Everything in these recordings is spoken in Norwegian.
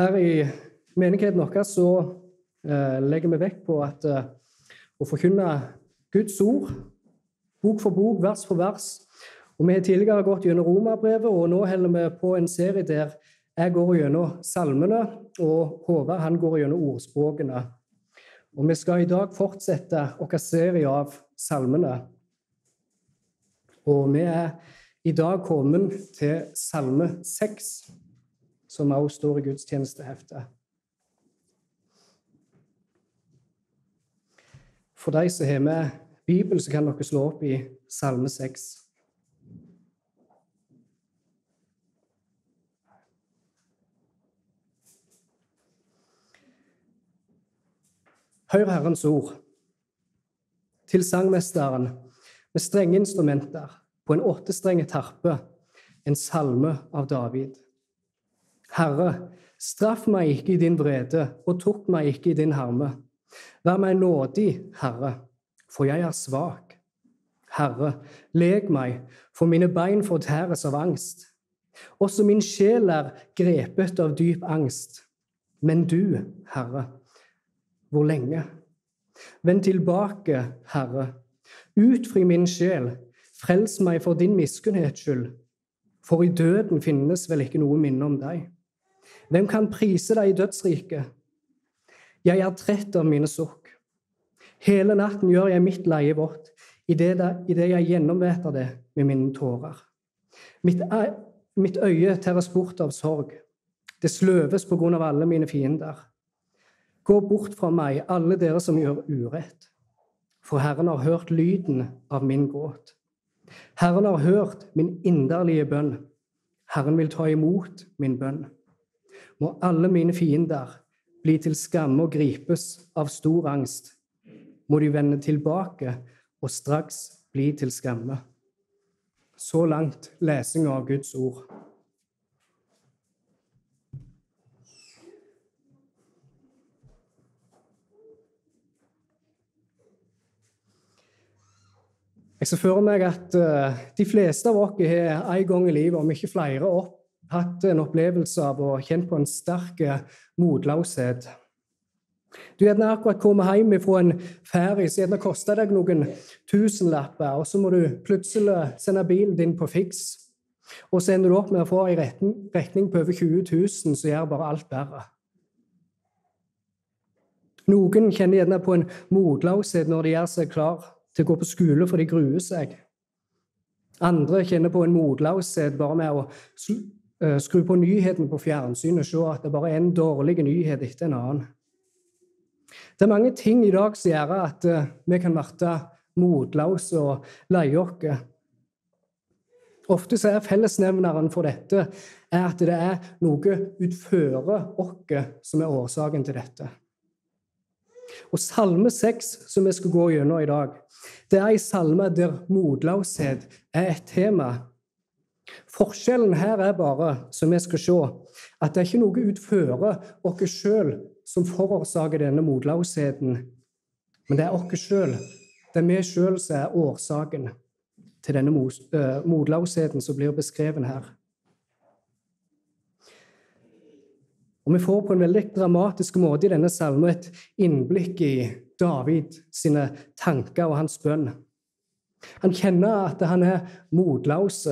Her i menigheten vår så eh, legger vi vekt på at eh, å forkynne Guds ord, bok for bok, vers for vers. Og Vi har tidligere gått gjennom Romerbrevet, og nå holder vi på en serie der jeg går gjennom salmene, og Håvard han går gjennom ordspråkene. Og Vi skal i dag fortsette vår serie av salmene. Og vi er i dag kommet til Salme 6, som også står i gudstjenesteheftet. For de som har med Bibelen, så kan dere slå opp i Salme 6. Hør Herrens ord til sangmesteren med strenge instrumenter på en åttestrenget harpe, en salme av David. Herre, straff meg ikke i din vrede, og tok meg ikke i din harme. Vær meg nådig, Herre, for jeg er svak. Herre, leg meg, for mine bein fortæres av angst. Også min sjel er grepet av dyp angst. Men du, Herre, hvor lenge? Vend tilbake, Herre. Utfri min sjel, Frels meg for din miskunnhets skyld, for i døden finnes vel ikke noe minne om deg. Hvem kan prise deg i dødsriket? Jeg er trett av mine sukk. Hele natten gjør jeg mitt leie vått, idet jeg gjennomveter det med mine tårer. Mitt, mitt øye tæres bort av sorg. Det sløves på grunn av alle mine fiender. Gå bort fra meg, alle dere som gjør urett, for Herren har hørt lyden av min gråt. Herren har hørt min inderlige bønn. Herren vil ta imot min bønn. Må alle mine fiender bli til skamme og gripes av stor angst. Må de vende tilbake og straks bli til skamme. Så langt lesing av Guds ord. Jeg ser for meg at uh, de fleste av oss har en gang i livet, om ikke flere, opp, hatt en opplevelse av å kjenne på en sterk eh, motløshet. Du er akkurat kommet hjem fra en ferie som gjerne koster deg noen tusenlapper, og så må du plutselig sende bilen din på fiks. Og så ender du opp med å få ei regning på over 20 000 som gjør bare alt verre. Noen kjenner gjerne på en motløshet når de gjør seg klar til å gå på skole, for de gruer seg. Andre kjenner på en motløshet bare med å skru på nyhetene på fjernsynet og se at det bare er en dårlig nyhet etter en annen. Det er mange ting i dag som gjør at eh, vi kan bli motløse og leie oss. Ofte så er fellesnevneren for dette at det er noe utfører oss som er årsaken til dette. Og Salme 6, som vi skal gå gjennom i dag, det er en salme der motløshet er et tema. Forskjellen her er bare, som vi skal se, at det er ikke noe utfører oss sjøl som forårsaker denne motløsheten, men det er oss sjøl. Det er vi sjøl som er årsaken til denne eh, motløsheten som blir beskrevet her. Og Vi får på en veldig dramatisk måte i denne salmen et innblikk i David sine tanker og hans bønn. Han kjenner at han er motløs.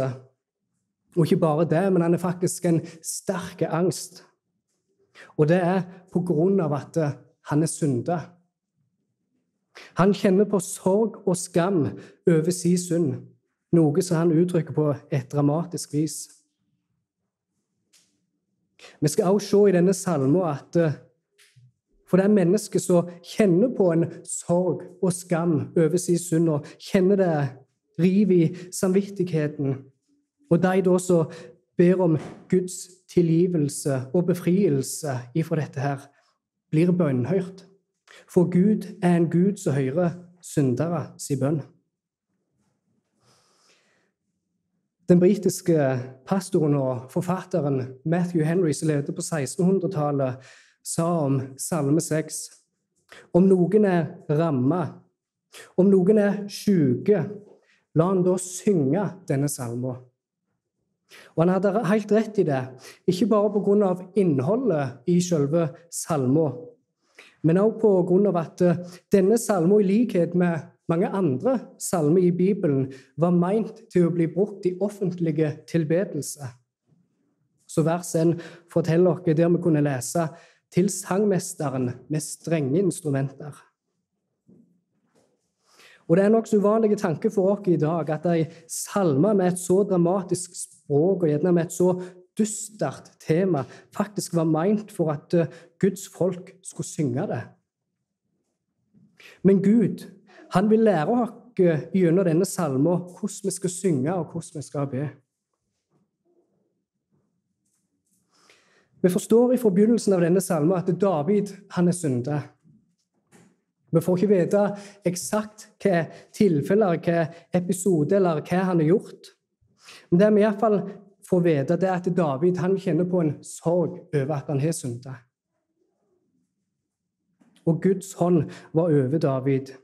Og ikke bare det, men han er faktisk en sterk angst. Og det er på grunn av at han er syndet. Han kjenner på sorg og skam over sin synd, noe som han uttrykker på et dramatisk vis. Vi skal også se i denne salmen at eh, for det er mennesker som kjenner på en sorg og skam over sin synd, og kjenner det riv i samvittigheten. Og de da som ber om Guds tilgivelse og befrielse ifra dette her, blir bønnhørt. For Gud er en Gud som hører syndere si bønn. Den britiske pastoren og forfatteren Matthew Henry, som levde på 1600-tallet, sa om Salme 6 Om noen er ramma, om noen er sjuke, la han da synge denne salmen. Og han hadde helt rett i det, ikke bare pga. innholdet i selve salmen, men også pga. at eh, denne salmen, i likhet med mange andre salmer i Bibelen, var meint til å bli brukt i offentlige tilbedelse. Så vers 1 forteller oss der vi kunne lese til sangmesteren med strenge instrumenter. Og Det er en nokså uvanlig tanke for oss i dag at ei salme med et så dramatisk språk og gjerne med et så dystert tema faktisk var meint for at eh, Guds folk skulle synge det. Men Gud han vil lære oss eh, gjennom denne salmen hvordan vi skal synge og hvordan vi skal be. Vi forstår i forbegynnelsen av denne salmen at David han er synde. Vi får ikke vite eksakt hva tilfeller, hva episode eller hva han har gjort. Men det vi iallfall får vite, det er at David han kjenner på en sorg over at han har synda. Og Guds hånd var over David.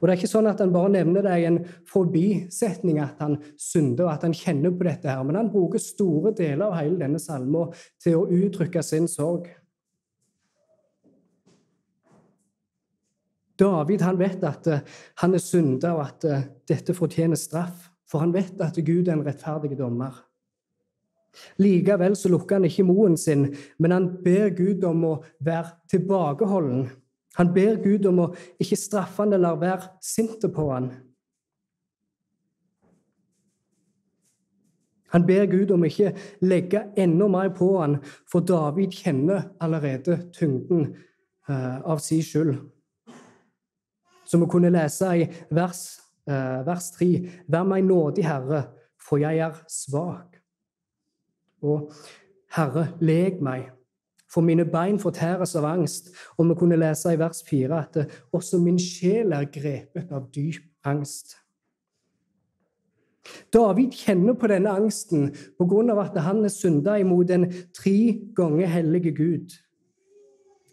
Og Det er ikke sånn at han bare nevner det i en forbisetning at han synder og at han kjenner på dette, her, men han bruker store deler av hele denne salmen til å uttrykke sin sorg. David han vet at uh, han er synder, og at uh, dette fortjener straff. For han vet at Gud er en rettferdig dommer. Likevel så lukker han ikke moen sin, men han ber Gud om å være tilbakeholden. Han ber Gud om å ikke straffe han eller være sint på han. Han ber Gud om ikke legge enda mer på han, for David kjenner allerede tyngden uh, av sin skyld som vi kunne lese i vers, eh, vers 3. Vær meg nådig, Herre, for jeg er svak. Og Herre, leg meg, for mine bein fortæres av angst. Og vi kunne lese i vers 4 at eh, også min sjel er grepet av dyp angst. David kjenner på denne angsten på grunn av at han er synda imot en tre ganger hellige Gud.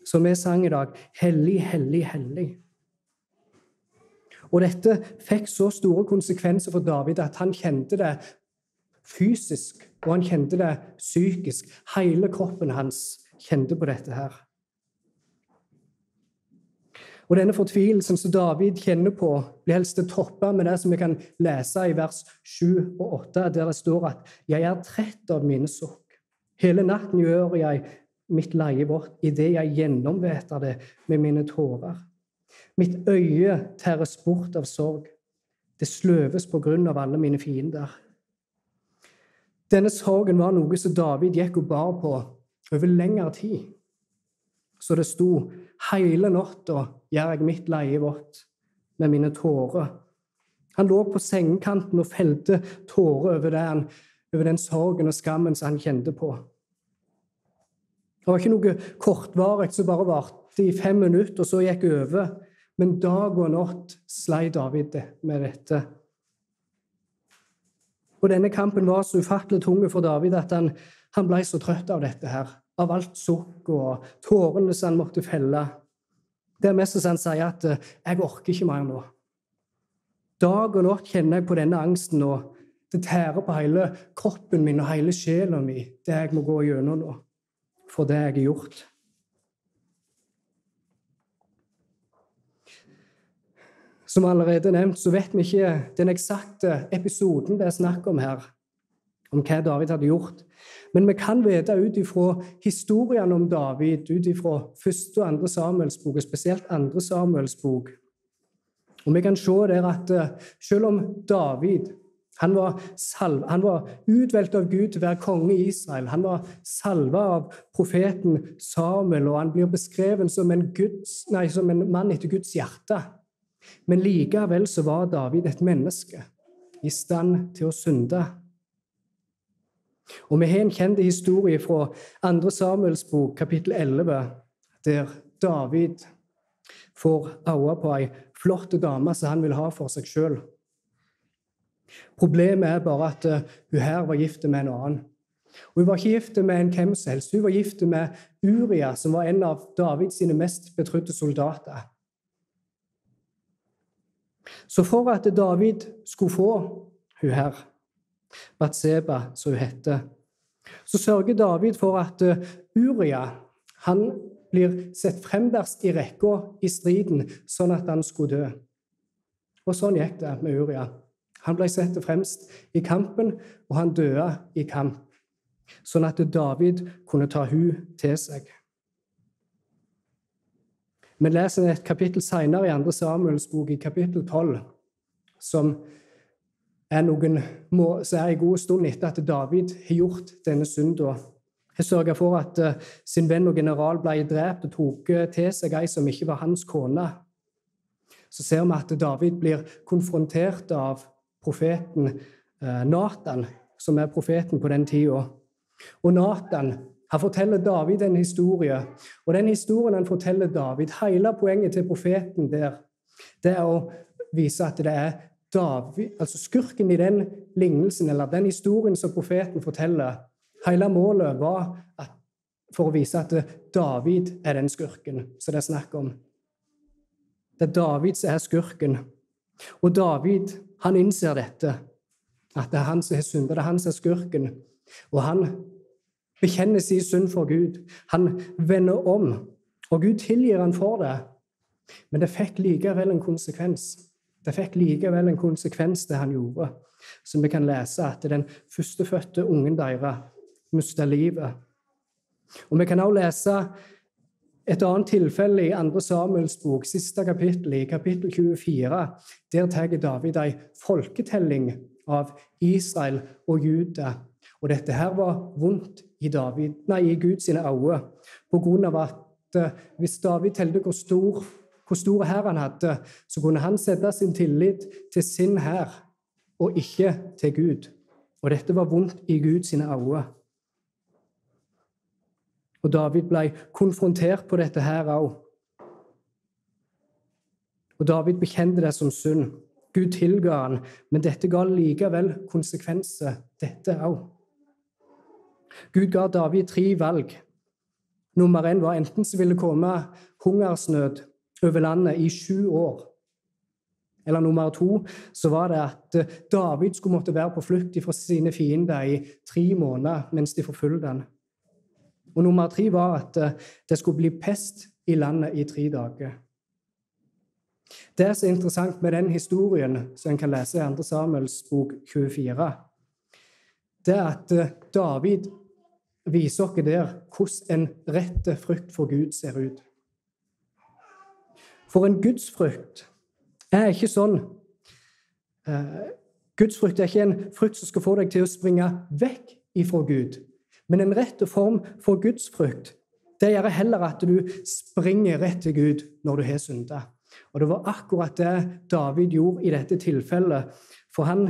Som vi sang i dag Hellig, hellig, hellig. Og dette fikk så store konsekvenser for David at han kjente det fysisk, og han kjente det psykisk. Hele kroppen hans kjente på dette her. Og Denne fortvilelsen som David kjenner på, blir helst toppa med det som vi kan lese i vers 7 og 8, der det står at 'Jeg er trett av mine sukk'. Hele natten gjør jeg mitt leie bort idet jeg gjennomveter det med mine tårer. Mitt øye tæres bort av sorg. Det sløves på grunn av alle mine fiender. Denne sorgen var noe som David gikk og bar på over lengre tid. Så det sto hele natta gjør jeg mitt leie vått med mine tårer. Han lå på sengekanten og felte tårer over, den, over den sorgen og skammen som han kjente på. Det var ikke noe kortvarig som bare varte i fem minutter, og så gikk over. Men dag og natt slei David med dette. Og denne kampen var så ufattelig tung for David at han, han ble så trøtt av dette her. Av alt sukk og tårene som han måtte felle. Det er mest som han sier at 'jeg orker ikke mer nå'. Dag og natt kjenner jeg på denne angsten, og det tærer på hele kroppen min og hele sjela mi, det jeg må gå gjennom nå, for det jeg har gjort. Som allerede nevnt, så vet vi ikke den eksakte episoden det er snakk om her, om hva David hadde gjort. Men vi kan vite ut ifra historiene om David, ut ifra første og andre Samuels bok, og spesielt andre Samuels bok. Og vi kan se der at eh, selv om David han var, salv, han var utvalgt av Gud til å være konge i Israel. Han var salva av profeten Samuel, og han blir beskrevet som en, Guds, nei, som en mann etter Guds hjerte. Men likevel så var David et menneske i stand til å synde. Og Vi har en kjent historie fra 2. Samuels bok, kapittel 11, der David får øye på ei flott dame som han vil ha for seg sjøl. Problemet er bare at uh, hun her var gift med en annen. Hun var ikke gift med en hvem som helst. Hun var gift med Uria, som var en av Davids mest betrodde soldater. Så for at David skulle få hun her, Batseba, som hun heter. Så sørger David for at eh, Uria han blir sett fremderst i rekka i striden, sånn at han skulle dø. Og sånn gikk det med Uria. Han ble satt fremst i kampen, og han døde i kamp, sånn at David kunne ta hun til seg. Vi leser et kapittel senere i 2. Samuels bok, i kapittel 12, som er noen så er en god stund etter at David har gjort denne synda. Har sørga for at uh, sin venn og general ble drept og tok uh, til seg ei som ikke var hans kone. Så ser vi at David blir konfrontert av profeten uh, Nathan, som er profeten på den tida. Og Nathan han forteller David en historie, og den historien han forteller David, hele poenget til profeten der, det er å vise at det er David, altså skurken i den lignelsen, eller den historien som profeten forteller, Hele målet var at, for å vise at David er den skurken som det er snakk om. Det er David som er skurken. Og David han innser dette, at det er han som har syndet, det er han som er skurken. Og han bekjenner sin synd for Gud. Han vender om, og Gud tilgir han for det. Men det fikk likevel en konsekvens. Det fikk likevel en konsekvens, det han gjorde. Som vi kan lese at den førstefødte ungen deres mista livet. Og Vi kan også lese et annet tilfelle i 2. Samuels bok, siste kapittel, i kapittel 24. Der tar David en folketelling av Israel og Juda. Og dette her var vondt i, David, nei, i Guds øyne, på grunn av at eh, hvis David telte hvor stor, hvor stor hær han hadde, så kunne han sette sin tillit til sin hær, og ikke til Gud. Og dette var vondt i Guds øyne. Og David ble konfrontert på dette her òg. Og David bekjente det som synd. Gud tilga han, men dette ga likevel konsekvenser, dette òg. Gud ga David tre valg. Nummer én var enten så ville komme hungersnød over landet i sju år. Eller nummer to så var det at David skulle måtte være på flukt fra sine fiender i tre måneder mens de forfulgte han. Og nummer tre var at eh, det skulle bli pest i landet i tre dager. Det er så interessant med den historien som en kan lese i 2. Samuels bok 24, det er at eh, David viser oss der hvordan en rett frukt for Gud ser ut. For en gudsfrykt er ikke sånn Gudsfrykt Gudsfrukt er ikke en frukt som skal få deg til å springe vekk ifra Gud. Men en rett form for gudsfrykt det gjør heller at du springer rett til Gud når du har synda. Og det var akkurat det David gjorde i dette tilfellet. For han,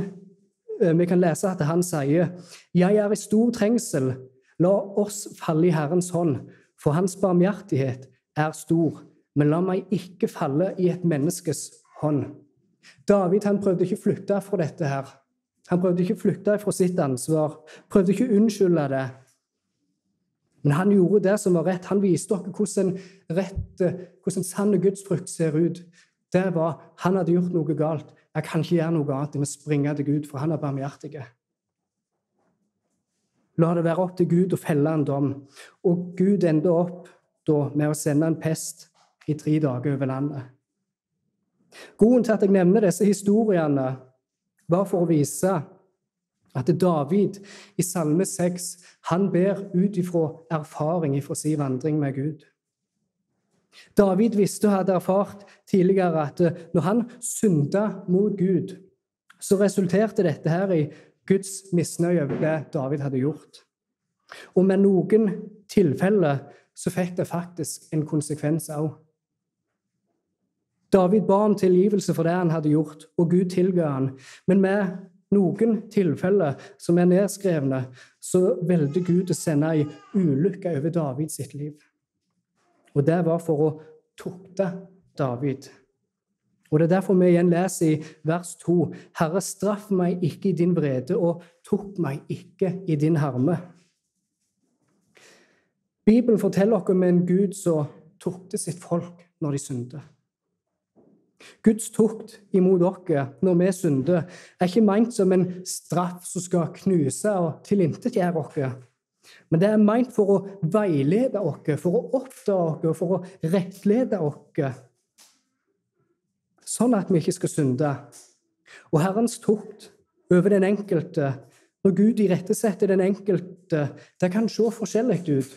eh, vi kan lese at han sier, 'Jeg er i stor trengsel. La oss falle i Herrens hånd, for hans barmhjertighet er stor.' 'Men la meg ikke falle i et menneskes hånd.' David han prøvde ikke å flykte fra dette. her. Han prøvde ikke å flykte fra sitt ansvar, prøvde ikke å unnskylde det. Men han gjorde det som var rett. Han viste dere hvordan, rett, hvordan sann gudsfrukt ser ut. Det var han hadde gjort noe galt. Jeg kan ikke gjøre noe annet enn å springe til Gud, for han er barmhjertig. La det være opp til Gud å felle en dom. Og Gud endte opp da med å sende en pest i tre dager over landet. Grunnen til at jeg nevner disse historiene, var for å vise at David i Salme 6 han ber ut ifra erfaring ifra sin vandring med Gud. David visste og hadde erfart tidligere at når han synda mot Gud, så resulterte dette her i Guds misnøye over det David hadde gjort. Og med noen tilfeller så fikk det faktisk en konsekvens òg. David ba om tilgivelse for det han hadde gjort, og Gud tilga han. Men med noen tilfeller som er nedskrevne, så valgte Gud å sende ei ulykke over David sitt liv. Og det var for å tukte David. Og Det er derfor vi igjen leser i vers 2.: Herre, straff meg ikke i din vrede, og tok meg ikke i din harme. Bibelen forteller oss om en Gud som tukter sitt folk når de synder. Guds tukt imot oss når vi synder, er ikke meint som en straff som skal knuse og tilintetgjøre oss. Men det er meint for å veilede oss, for å oppdage oss, for å rettlede oss. Sånn at vi ikke skal synde. Og Herrens tukt over den enkelte, når Gud irettesetter den enkelte, det kan se forskjellig ut.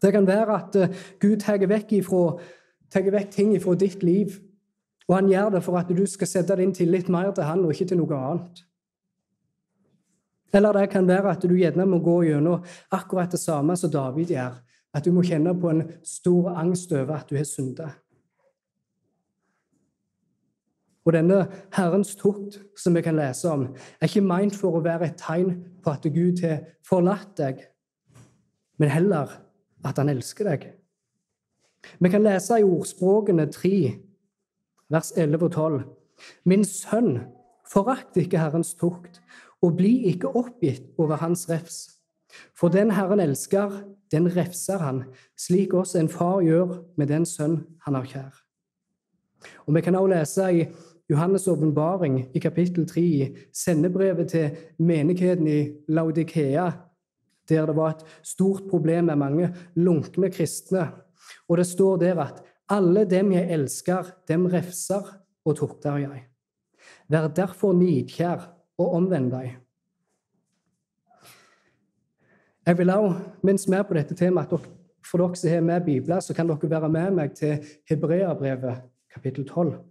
Det kan være at eh, Gud tar vekk, ifra, vekk ting fra ditt liv, og han gjør det for at du skal sette din tillit mer til han og ikke til noe annet. Eller det kan være at du gjerne må gå gjennom akkurat det samme som David gjør. At du må kjenne på en stor angst over at du har syndet. Og denne Herrens tukt som vi kan lese om, er ikke meint for å være et tegn på at Gud har forlatt deg, men heller at han elsker deg. Vi kan lese i Ordspråkene 3, vers 11 og 12. Min sønn, forakt ikke Herrens tukt, og bli ikke oppgitt over hans refs. For den Herren elsker, den refser han, slik også en far gjør med den sønn han har kjær. Og Vi kan også lese i Johannes' åpenbaring i kapittel 3, sendebrevet til menigheten i Laudikea, der det var et stort problem med mange lunkne kristne. Og det står der at alle dem jeg elsker, dem refser og tukter jeg. Vær derfor nidkjær og omvend deg. Jeg vil også, mens vi er på dette temaet, at for dere som har med Bibler, så kan dere være med meg til Hebreabrevet kapittel 12.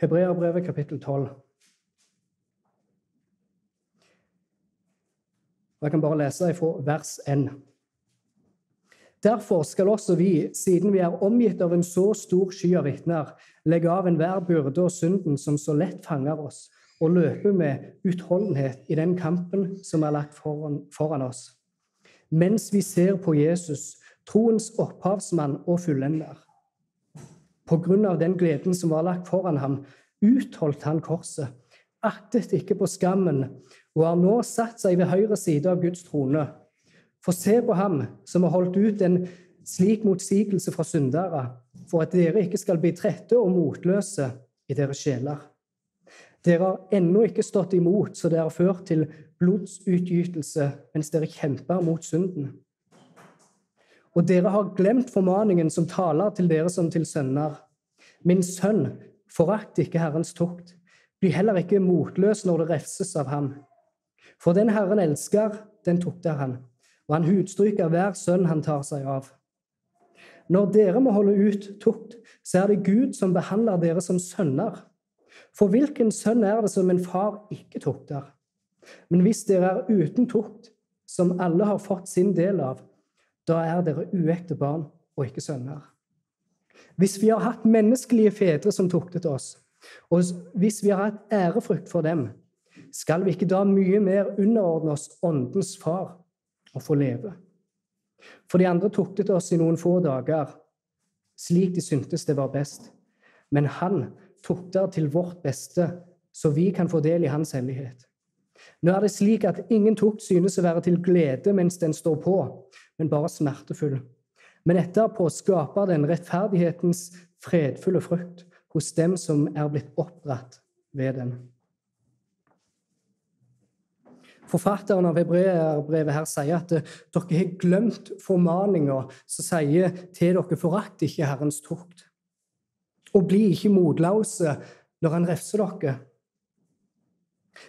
Hebreabrevet kapittel 12. Jeg kan bare lese fra vers 1. Derfor skal også vi, siden vi er omgitt av en så stor sky av vitner, legge av enhver byrde og synden som så lett fanger oss, og løpe med utholdenhet i den kampen som er lagt foran, foran oss. Mens vi ser på Jesus, troens opphavsmann og fullender. På grunn av den gleden som var lagt foran ham, utholdt han korset, aktet ikke på skammen, og har nå satt seg ved høyre side av Guds trone. For se på ham som har holdt ut en slik motsigelse fra syndere, for at dere ikke skal bli trette og motløse i deres sjeler. Dere har ennå ikke stått imot, så dere har ført til blodsutgytelse mens dere kjemper mot synden. Og dere har glemt formaningen som taler til dere som til sønner. Min sønn, forakt ikke Herrens tukt. Bli heller ikke motløs når det refses av ham. For den Herren elsker, den tukter han, og han hudstryker hver sønn han tar seg av. Når dere må holde ut tukt, så er det Gud som behandler dere som sønner. For hvilken sønn er det som en far ikke tukter? Men hvis dere er uten tukt, som alle har fått sin del av, da er dere uekte barn og ikke sønner. Hvis vi har hatt menneskelige fedre som tuktet oss, og hvis vi har hatt ærefrykt for dem, skal vi ikke da mye mer underordne oss Åndens Far og få leve? For de andre tuktet oss i noen få dager, slik de syntes det var best. Men han tukter til vårt beste, så vi kan få del i hans hellighet. Nå er det slik at ingen tukt synes å være til glede mens den står på, men bare smertefull. Men etterpå skaper den rettferdighetens fredfulle frukt hos dem som er blitt oppdratt ved den. Forfatteren av hebreerbrevet her sier at eh, dere har glemt formaninga som sier til dere forakt ikke Herrens tukt. Og bli ikke motløse når han refser dere.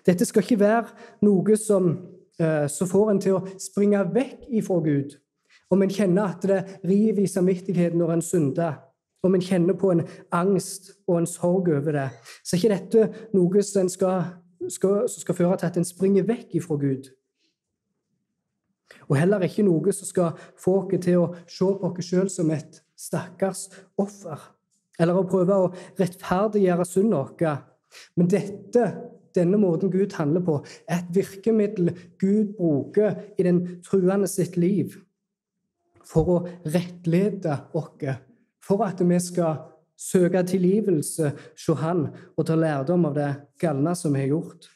Dette skal ikke være noe som, eh, som får en til å springe vekk ifra Gud. Om en kjenner at det river i samvittigheten når en synder, om en kjenner på en angst og en sorg over det, så er ikke dette noe som skal skal, skal føre til at en springer vekk ifra Gud. Og heller ikke noe som skal få oss til å se på oss sjøl som et stakkars offer, eller å prøve å rettferdiggjøre synden vår. Men dette, denne måten Gud handler på, er et virkemiddel Gud bruker i den truende sitt liv for å rettlede oss, for at vi skal søke tilgivelse hos Han og ta lærdom av det galne som vi har gjort.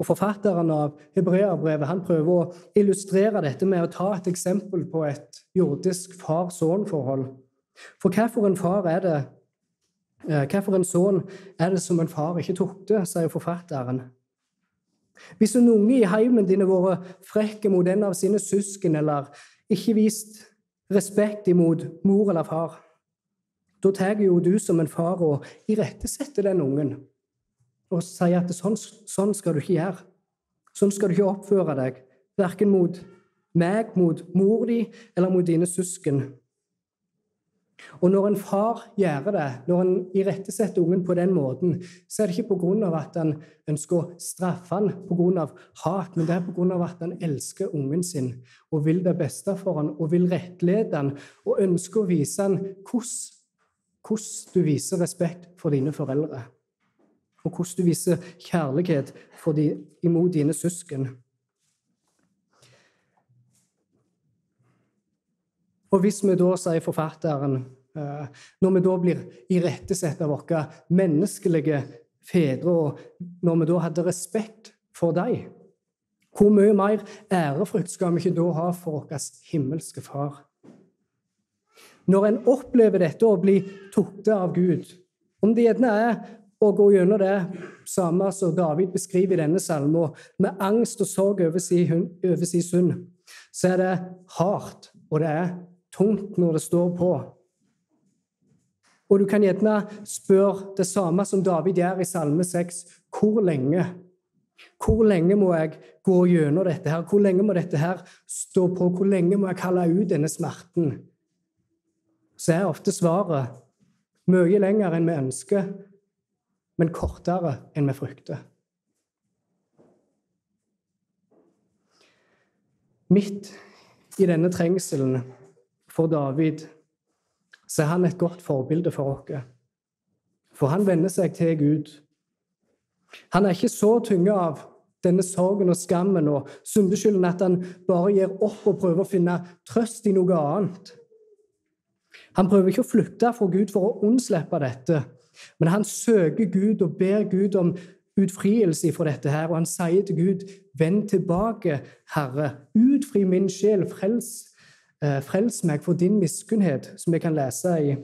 Og Forfatteren av Hebreabrevet han prøver å illustrere dette med å ta et eksempel på et jordisk far-sønn-forhold. For hvilken far er det Hvilken sønn er det som en far ikke tukter, sier forfatteren. Hvis en unge i heimen din har vært frekk mot en av sine søsken eller ikke vist respekt imot mor eller far, da tar jo du som en far og irettesetter den ungen og sier at sånn, sånn, skal du ikke gjøre. Sånn skal du ikke oppføre deg, verken mot meg, mot mor di eller mot dine søsken. Og når en far gjør det, når en irettesetter ungen på den måten, så er det ikke pga. at han ønsker å straffe han pga. hat, men det er pga. at han elsker ungen sin og vil det beste for han, og vil rettlede han og ønsker å vise han hvordan, du viser respekt for dine foreldre og hvordan du viser kjærlighet de, imot dine søsken. Og hvis vi da, sier forfatteren, eh, når vi da blir irettesett av våre menneskelige fedre, og når vi da hadde respekt for dem, hvor mye mer ærefrykt skal vi ikke da ha for vår himmelske Far? Når en opplever dette å bli tuktet av Gud, om det gjerne er å gå gjennom det samme som David beskriver i denne salmen, med angst og sorg over sin, over sin synd, så er det hardt, og det er tungt når det står på. Og du kan gjerne spørre det samme som David gjør i Salme 6. Hvor lenge? Hvor lenge må jeg gå gjennom dette her? Hvor lenge må dette her stå på? Hvor lenge må jeg kalle ut denne smerten? Så er ofte svaret mye lenger enn vi ønsker, men kortere enn vi frykter. Midt i denne trengselen for David så er han et godt forbilde for oss. For han venner seg til Gud. Han er ikke så tynget av denne sorgen og skammen og syndeskylden at han bare gir opp og prøver å finne trøst i noe annet. Han prøver ikke å flykte fra Gud for å unnslippe dette, men han søker Gud og ber Gud om utfrielse fra dette her, og han sier til Gud, 'Vend tilbake, Herre. Utfri min sjel. Frels, frels meg for din miskunnhet', som vi kan lese i,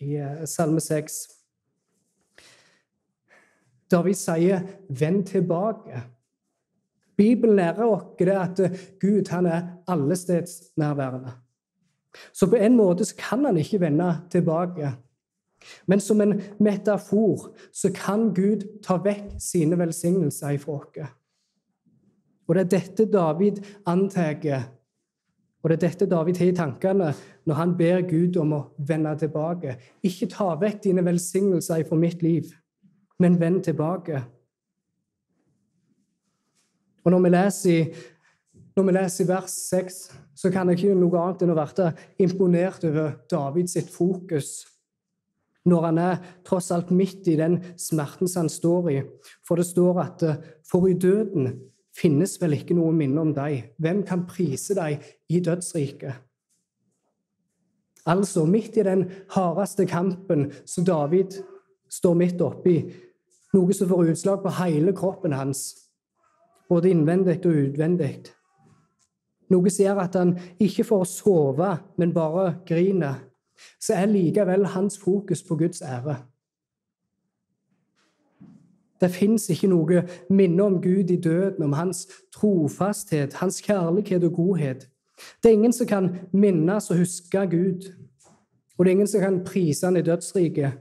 i eh, Salme 6. David sier, 'Vend tilbake'. Bibelen lærer oss at Gud han er allestedsnærværende. Så på en måte kan han ikke vende tilbake. Men som en metafor så kan Gud ta vekk sine velsignelser ifra oss. Og det er dette David antar, og det er dette David har i tankene når han ber Gud om å vende tilbake. Ikke ta vekk dine velsignelser fra mitt liv, men vend tilbake. Og når vi leser når vi leser vers 6, så kan jeg ikke noe annet enn å være imponert over Davids fokus når han er tross alt midt i den smerten som han står i. For det står at eh, for i døden finnes vel ikke noe minne om deg. Hvem kan prise deg i dødsriket? Altså, midt i den hardeste kampen som David står midt oppi, noe som får utslag på hele kroppen hans, både innvendig og utvendig. Noe som gjør at han ikke får sove, men bare griner så er likevel hans fokus på Guds ære. Det fins ikke noe minne om Gud i døden, om hans trofasthet, hans kjærlighet og godhet. Det er ingen som kan minnes og huske Gud, og det er ingen som kan prise han i dødsriket.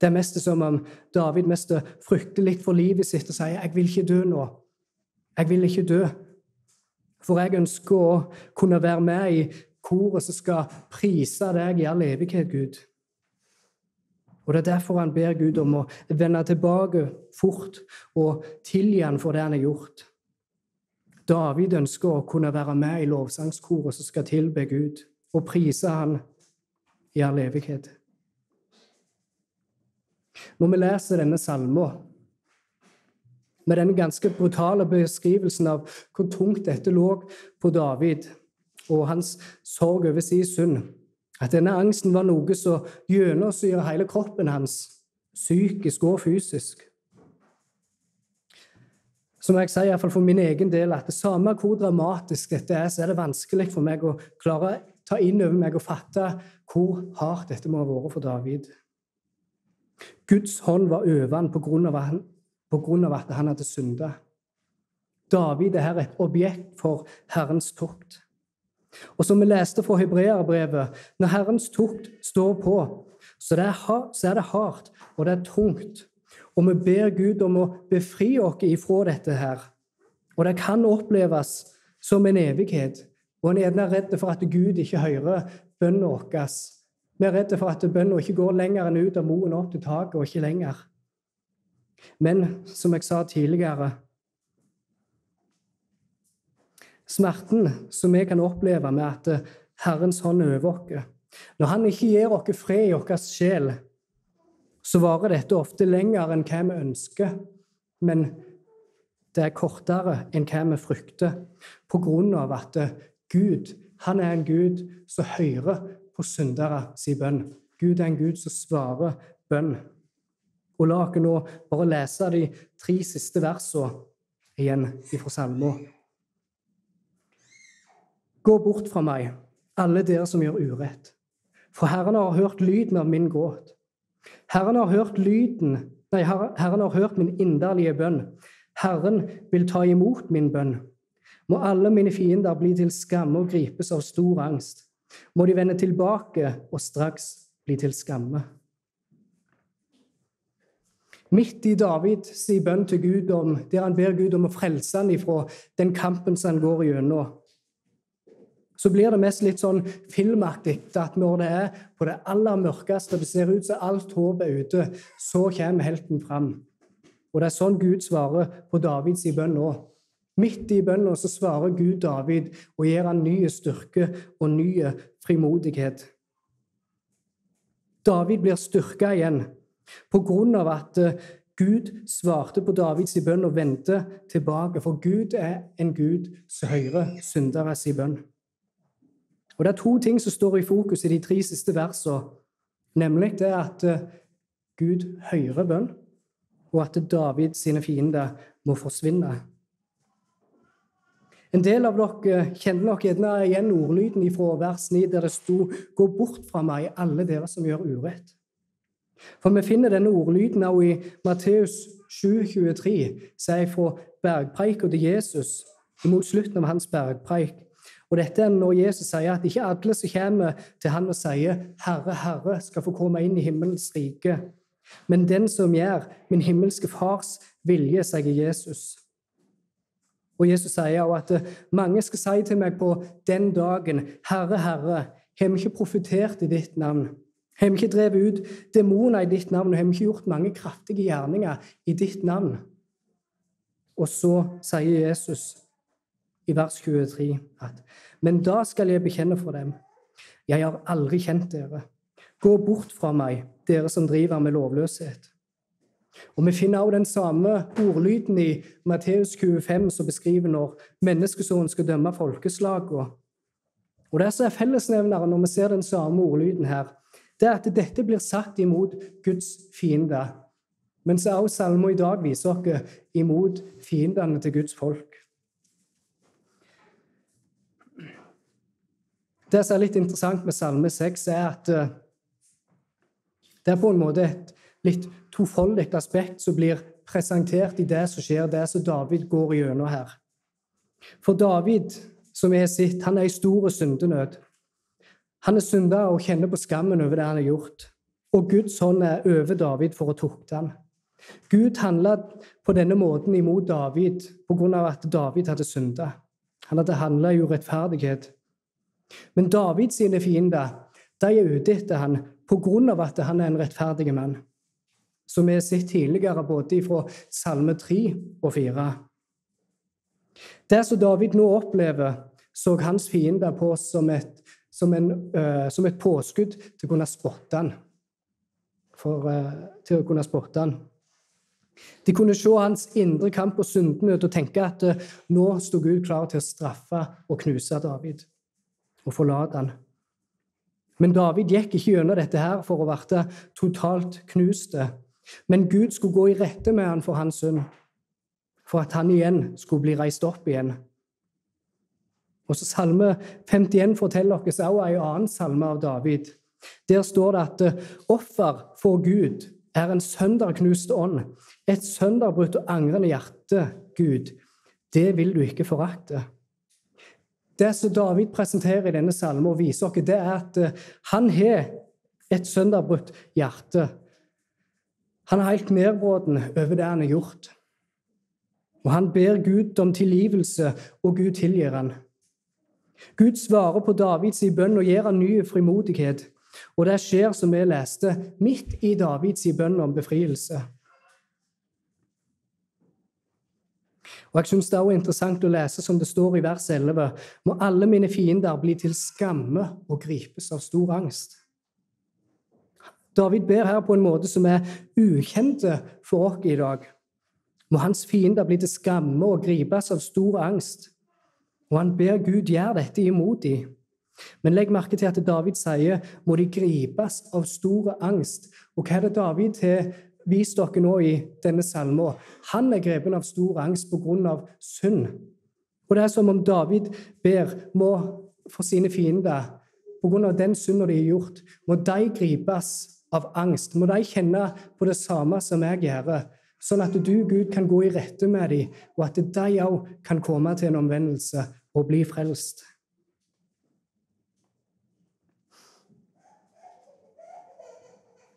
Det er mest som om David mest frykter litt for livet sitt og sier 'Jeg vil ikke dø nå'. Jeg vil ikke dø. For jeg ønsker å kunne være med i koret som skal prise deg i all evighet, Gud. Og Det er derfor han ber Gud om å vende tilbake fort og tilgi han for det han har gjort. David ønsker å kunne være med i lovsangskoret som skal tilbe Gud, og prise han i all evighet. Når vi leser denne salmen, med den ganske brutale beskrivelsen av hvor tungt dette lå på David, og hans sorg over sin synd, At denne angsten var noe som gjennomsyra hele kroppen hans, psykisk og fysisk. Så må jeg si, i hvert fall for min egen del, at det samme hvor dramatisk dette er, så er det vanskelig for meg å klare å ta inn over meg og fatte hvor hardt dette må ha vært for David. Guds hånd var over ham på grunn av at han hadde synda. David er her et objekt for Herrens tukt. Og som vi leste fra Hebreerbrevet, når Herrens tukt står på, så, er, det hardt, og det er tungt. Og vi ber Gud om å befri oss ifra dette her. Og det kan oppleves som en evighet. Og en er redd for at Gud ikke hører bønnen vår. Vi er redd for at bønnen ikke går lenger enn ut av moen opp til taket, og ikke lenger. Men som jeg sa tidligere Smerten som vi kan oppleve med at eh, Herrens hånd er over oss. Når Han ikke gir oss fred i vår sjel, så varer dette ofte lenger enn hva vi ønsker, men det er kortere enn hva vi frykter, på grunn av at eh, Gud han er en Gud som hører på syndere sin bønn. Gud er en Gud som svarer bønn. Og La oss nå bare lese de tre siste versene igjen fra salmen. Gå bort fra meg, alle dere som gjør urett. For Herren har hørt lyden av min gråt. Herren har hørt lyden, nei, Herren har hørt min inderlige bønn. Herren vil ta imot min bønn. Må alle mine fiender bli til skamme og gripes av stor angst. Må de vende tilbake og straks bli til skamme. Midt i Davids bønn til Gud, om, der han ber Gud om å frelse ham ifra den kampen som han går gjennom, så blir det mest litt sånn filmaktig at når det er på det aller mørkeste, det ser ut som alt håpet er ute, så kommer helten fram. Og det er sånn Gud svarer på Davids bønn nå. Midt i bønna så svarer Gud David og gir han ny styrke og ny frimodighet. David blir styrka igjen på grunn av at eh, Gud svarte på Davids bønn og vendte tilbake, for Gud er en Gud som hører synderes bønn. Og Det er to ting som står i fokus i de tre siste versene. Nemlig det at eh, Gud hører bønn, og at David sine fiender må forsvinne. En del av dere kjenner nok gjerne igjen ordlyden fra vers 9, der det sto 'Gå bort fra meg, alle dere som gjør urett'. For vi finner denne ordlyden også i Matteus 7,23, sier fra bergpreika til Jesus, imot slutten av hans bergpreik. Og dette er når Jesus sier at ikke alle som kommer til han og sier 'Herre, Herre', skal få komme inn i himmelens rike. Men den som gjør min himmelske Fars vilje, sier Jesus. Og Jesus sier også at mange skal si til meg på den dagen, 'Herre, Herre, har vi ikke profetert i ditt navn?' Har vi ikke drevet ut demoner i ditt navn, og har vi ikke gjort mange kraftige gjerninger i ditt navn? Og så sier Jesus i vers 23 at Men da skal jeg bekjenne for dem. Jeg har aldri kjent dere. Gå bort fra meg, dere som driver med lovløshet. Og Vi finner også den samme ordlyden i Matteus 25, som beskriver når menneskesonen skal dømme folkeslagene. Og Det som er fellesnevneren når vi ser den samme ordlyden her, det er at dette blir satt imot Guds fiende. Men så er også salmen i dag viser oss imot fiendene til Guds folk. Det som er litt interessant med Salme 6, er at eh, det er på en måte et litt tofoldig aspekt som blir presentert i det som skjer, det som David går gjennom her. For David, som har sett, han er i stor syndenød. Han er synda og kjenner på skammen over det han har gjort. Og Guds hånd er over David for å tukte ham. Gud handla på denne måten imot David av at David hadde synda. Han hadde handla i urettferdighet. Men Davids fiender de er ute etter han av at han er en rettferdig mann, som vi har sett tidligere både fra Salme 3 og 4. Det som David nå opplever, så hans fiender på som et, som en, uh, som et påskudd til å kunne spotte han. For, uh, til å kunne spotte han. De kunne se hans indre kamp og syndenød og tenke at uh, nå sto Gud klar til å straffe og knuse David og forlate han. Men David gikk ikke gjennom dette her for å bli totalt knuste. Men Gud skulle gå i rette med han for hans synd, for at han igjen skulle bli reist opp igjen. Og så Salme 51 forteller oss også en annen salme av David. Der står det at eh, offer for Gud er en sønderknust ånd, et sønderbrutt og angrende hjerte, Gud. Det vil du ikke forakte. Det som David presenterer i denne salmen og viser oss, det er at eh, han har et sønderbrutt hjerte. Han er helt nedbråten over det han har gjort. Og han ber Gud om tilgivelse, og Gud tilgir han. Gud svarer på Davids bønn og gir han ny frimodighet. Og det skjer, som vi leste, midt i Davids bønn om befrielse. Og Jeg syns det er også interessant å lese som det står i vers 11.: Må alle mine fiender bli til skamme og gripes av stor angst. David ber her på en måte som er ukjente for oss i dag. Må hans fiender bli til skamme og gripes av stor angst. Og han ber Gud gjøre dette imot dem. Men legg merke til at David sier må de gripes av stor angst. Og hva er det David har vist dere nå i denne salmen? Han er grepen av stor angst pga. synd. Og det er som om David ber må for sine fiender pga. den synden de har gjort, må de gripes av angst. Må de kjenne på det samme som jeg gjør, sånn at du, Gud, kan gå i rette med dem, og at de òg kan komme til en omvendelse og bli frelst.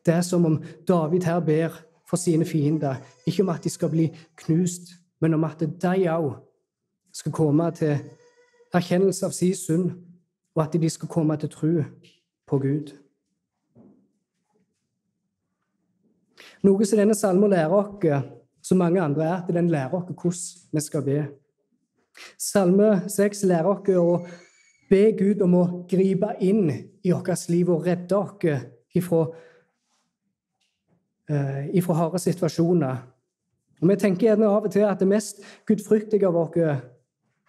Det er som om David her ber for sine fiender, ikke om at de skal bli knust, men om at de òg skal komme til erkjennelse av sin synd, og at de skal komme til tro på Gud. Noe som denne salmen lærer oss, som mange andre, er at den lærer oss hvordan vi skal be. Salme 6 lærer oss å be Gud om å gripe inn i vårt liv og redde oss ifra ifra harde situasjoner. Og Vi tenker gjerne av og til at det mest gudfryktige av oss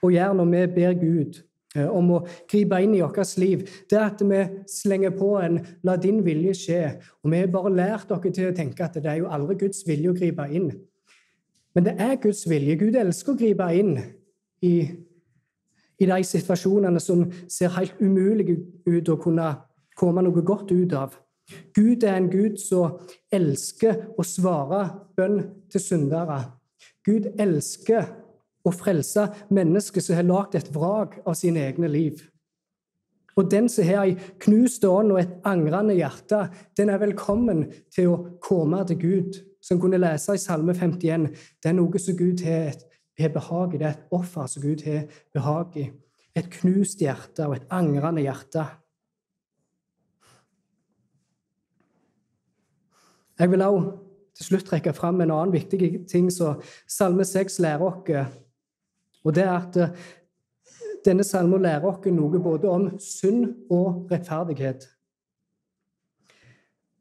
å gjøre når vi ber Gud eh, om å gripe inn i vårt liv, det er at vi slenger på en 'la din vilje skje'. Og vi har bare lært dere til å tenke at det er jo aldri Guds vilje å gripe inn. Men det er Guds vilje. Gud elsker å gripe inn i, i de situasjonene som ser helt umulige ut å kunne komme noe godt ut av. Gud er en Gud som elsker å svare bønn til syndere. Gud elsker å frelse mennesker som har lagd et vrak av sine egne liv. Og den som har ei knust ånd og et angrende hjerte, den er velkommen til å komme til Gud. Som kunne lese i Salme 51. Det er noe som Gud har, har behag i. Det er et offer som Gud har behag i. Et knust hjerte og et angrende hjerte. Jeg vil også til slutt trekke fram en annen viktig ting som Salme 6 lærer oss. Og det er at eh, denne salmen lærer oss noe både om synd og rettferdighet.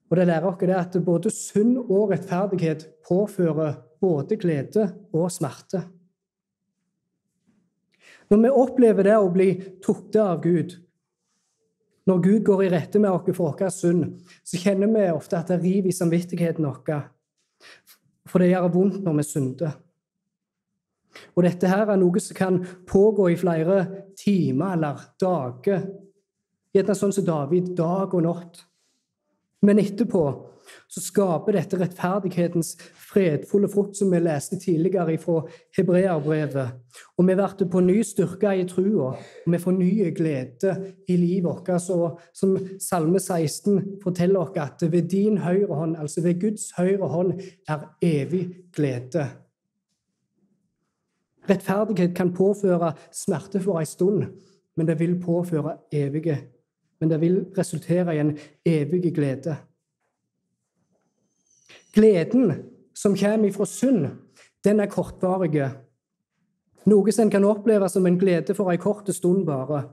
Og det lærer oss det at både synd og rettferdighet påfører både glede og smerte. Når vi opplever det å bli tukta av Gud, når Gud går i rette med oss for vår synd, så kjenner vi ofte at det river i samvittigheten vår. For det gjør vondt når vi synder. Og dette her er noe som kan pågå i flere timer eller dager. Gjerne sånn som David, dag og natt. Men etterpå så skaper dette rettferdighetens fredfulle frukt, som vi leste tidligere fra Hebreerbrevet. Og vi blir på ny styrka i trua, og vi får ny glede i livet vårt. Og som Salme 16 forteller oss, at ved din høyre hånd, altså ved Guds høyre hånd, er evig glede. Rettferdighet kan påføre smerte for en stund, men det vil påføre evige men det vil resultere i en evig glede. Gleden som kommer ifra synd, den er kortvarig. Noe som en kan oppleve som en glede for en kort stund bare.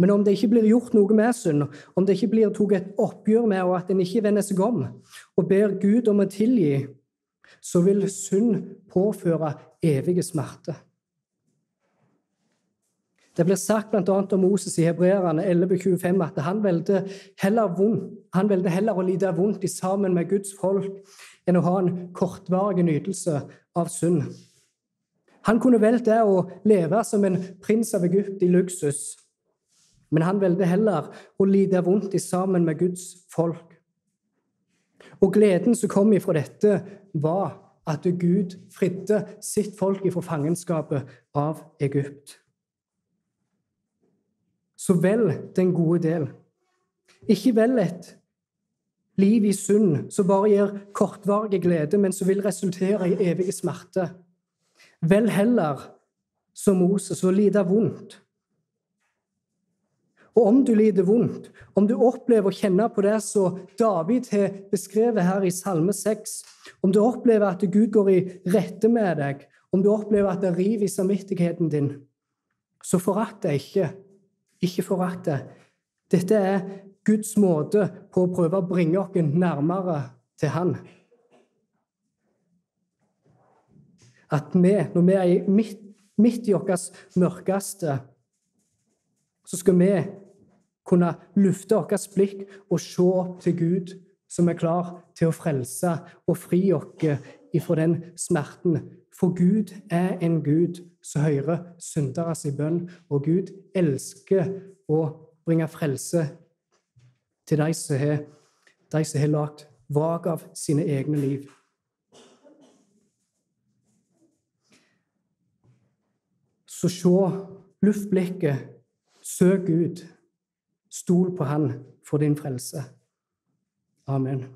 Men om det ikke blir gjort noe med synd, om det ikke blir tatt et oppgjør med, og at en ikke vender seg om og ber Gud om å tilgi, så vil synd påføre evige smerte. Det blir sagt bl.a. om Moses i Hebreerne 11,25 at han valgte, heller heller å lide vondt i sammen med Guds folk enn å ha en kortvarig nytelse av synd. Han kunne valgt det å leve som en prins av Egypt i luksus, men han valgte heller å lide vondt i sammen med Guds folk. Og gleden som kom ifra dette, var at Gud fridde sitt folk ifra fangenskapet av Egypt. Så vel den gode del. Ikke vel et liv i synd som bare gir kortvarig glede, men som vil resultere i evige smerte. Vel heller som Moses å lide vondt og om du lider vondt, om du opplever å kjenne på det som David har beskrevet her i Salme 6, om du opplever at Gud går i rette med deg, om du opplever at det river i samvittigheten din, så forakt deg ikke. Ikke forakte. Dette er Guds måte på å prøve å bringe oss nærmere til Han. At vi, når vi er midt, midt i vårt mørkeste, så skal vi kunne lufte vårt blikk og se opp til Gud, som er klar til å frelse og fri oss ifra den smerten. For Gud er en Gud som hører synderes i bønn, og Gud elsker å bringe frelse til de som har, de som har lagt vrak av sine egne liv. Så se, luft blikket, søk Gud. Stol på Han for din frelse. Amen.